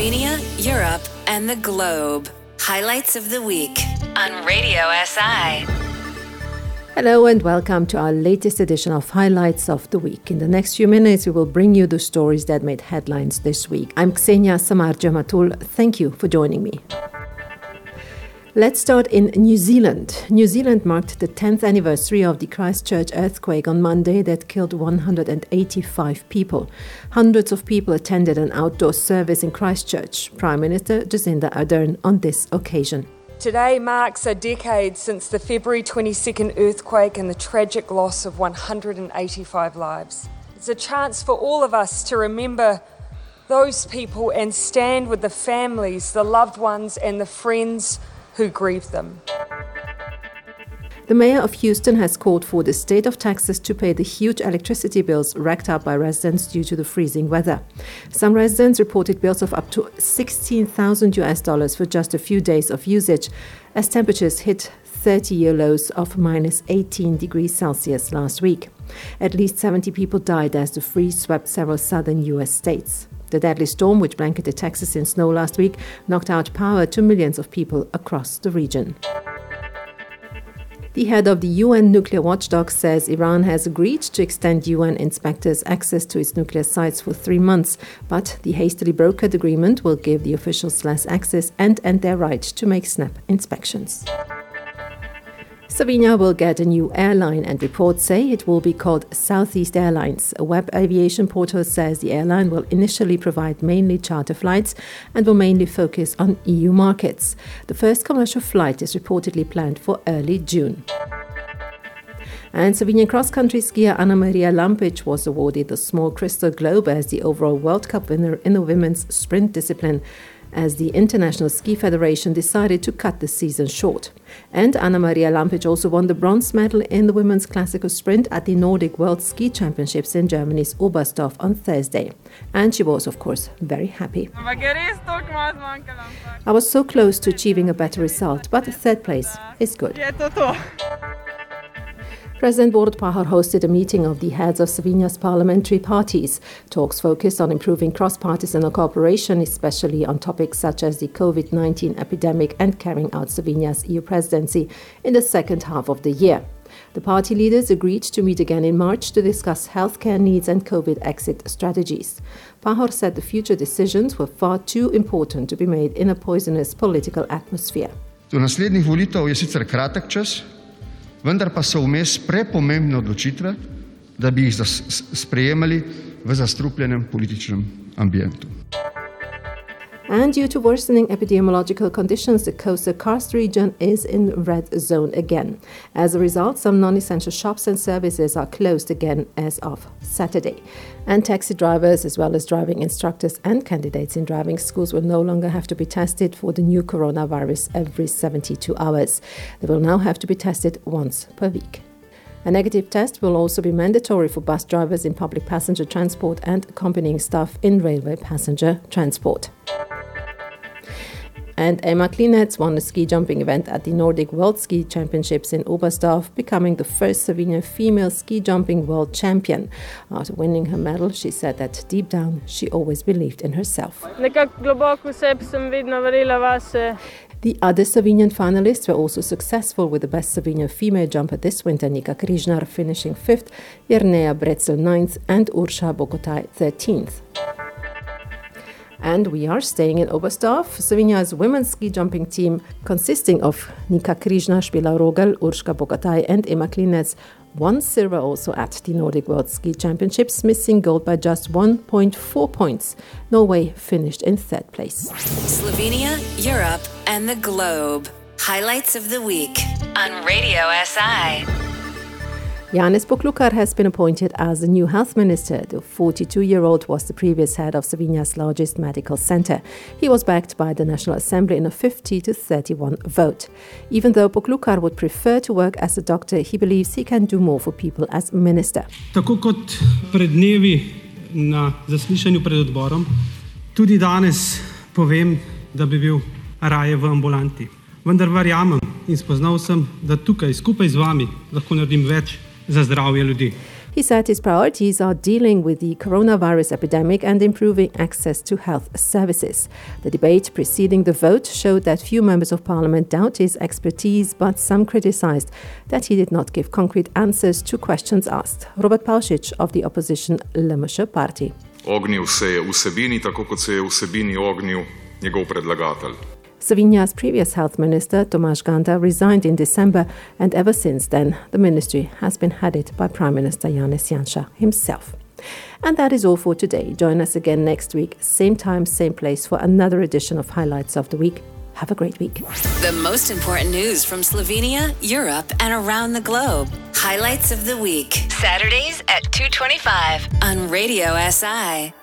Slovenia, Europe, and the globe. Highlights of the week on Radio SI. Hello and welcome to our latest edition of Highlights of the Week. In the next few minutes, we will bring you the stories that made headlines this week. I'm Ksenia Samar-Jamatul. Thank you for joining me. Let's start in New Zealand. New Zealand marked the 10th anniversary of the Christchurch earthquake on Monday that killed 185 people. Hundreds of people attended an outdoor service in Christchurch. Prime Minister Jacinda Ardern on this occasion. Today marks a decade since the February 22nd earthquake and the tragic loss of 185 lives. It's a chance for all of us to remember those people and stand with the families, the loved ones, and the friends who grieve them. The mayor of Houston has called for the state of Texas to pay the huge electricity bills racked up by residents due to the freezing weather. Some residents reported bills of up to 16,000 US dollars for just a few days of usage as temperatures hit 30 year lows of minus 18 degrees Celsius last week. At least 70 people died as the freeze swept several southern US states. The deadly storm, which blanketed Texas in snow last week, knocked out power to millions of people across the region. The head of the UN nuclear watchdog says Iran has agreed to extend UN inspectors access to its nuclear sites for three months, but the hastily brokered agreement will give the officials less access and end their right to make snap inspections. Slovenia will get a new airline, and reports say it will be called Southeast Airlines. A web aviation portal says the airline will initially provide mainly charter flights and will mainly focus on EU markets. The first commercial flight is reportedly planned for early June. And Slovenian cross country skier Anamarija Lampič was awarded the Small Crystal Globe as the overall World Cup winner in the women's sprint discipline as the International Ski Federation decided to cut the season short. And Anamarija Lampič also won the bronze medal in the women's classical sprint at the Nordic World Ski Championships in Germany's Oberstdorf on Thursday. And she was, of course, very happy. I was so close to achieving a better result, but third place is good. President Borut Pahor hosted a meeting of the heads of Slovenia's parliamentary parties. Talks focused on improving cross partisan cooperation, especially on topics such as the COVID 19 epidemic and carrying out Slovenia's EU presidency in the second half of the year. The party leaders agreed to meet again in March to discuss healthcare needs and COVID exit strategies. Pahor said the future decisions were far too important to be made in a poisonous political atmosphere. Do naslednjih volitev je sicer kratek čas, vendar pa so vmes prepomembne odločitve, da bi jih sprejemali v zastrupljenem političnem ambientu. And due to worsening epidemiological conditions, the coastal karst region is in red zone again. As a result, some non essential shops and services are closed again as of Saturday. And taxi drivers, as well as driving instructors and candidates in driving schools, will no longer have to be tested for the new coronavirus every 72 hours. They will now have to be tested once per week. A negative test will also be mandatory for bus drivers in public passenger transport and accompanying staff in railway passenger transport. And Ema Klinec won the ski jumping event at the Nordic World Ski Championships in Oberstdorf, becoming the first Slovenian female ski jumping world champion. After winning her medal, she said that deep down she always believed in herself. The other Slovenian finalists were also successful with the best Slovenian female jumper this winter, Nika Križnar finishing fifth, Jerneja Brecel ninth, and Urška Bogataj thirteenth. And we are staying in Oberstdorf. Slovenia's women's ski jumping team, consisting of Nika Križnar, Špela Rogelj, Urška Bogataj, and Ema Klinec, won silver also at the Nordic World Ski Championships, missing gold by just 1.4 points. Norway finished in third place. Slovenia, Europe, and the globe. Highlights of the week on Radio SI. Janez Poklukar has been appointed as the new health minister. The 42 year old was the previous head of Slovenia's largest medical center. He was backed by the National Assembly in a 50 to 31 vote. Even though Poklukar would prefer to work as a doctor, he believes he can do more for people as minister. Tako kot pred dnevi na zaslišanju pred odborom, tudi danes povem, da bi bil raje v ambulanti. Vendar verjamem in spoznal sem, da tukaj skupaj z vami lahko naredim več za zdravje ljudi. He said his priorities are dealing with the coronavirus epidemic and improving access to health services. The debate preceding the vote showed that few members of parliament doubt his expertise, but some criticized that he did not give concrete answers to questions asked. Robert Pavšič of the opposition LMŠ party. Ognil se je vsebini, tako kot se je vsebini ognil njegov predlagatelj. Slovenia's previous health minister, Tomaž Gantar, resigned in December, and ever since then, the ministry has been headed by Prime Minister Janez Janša himself. And that is all for today. Join us again next week, same time, same place, for another edition of Highlights of the Week. Have a great week. The most important news from Slovenia, Europe, and around the globe. Highlights of the Week. Saturdays at 225 on Radio SI.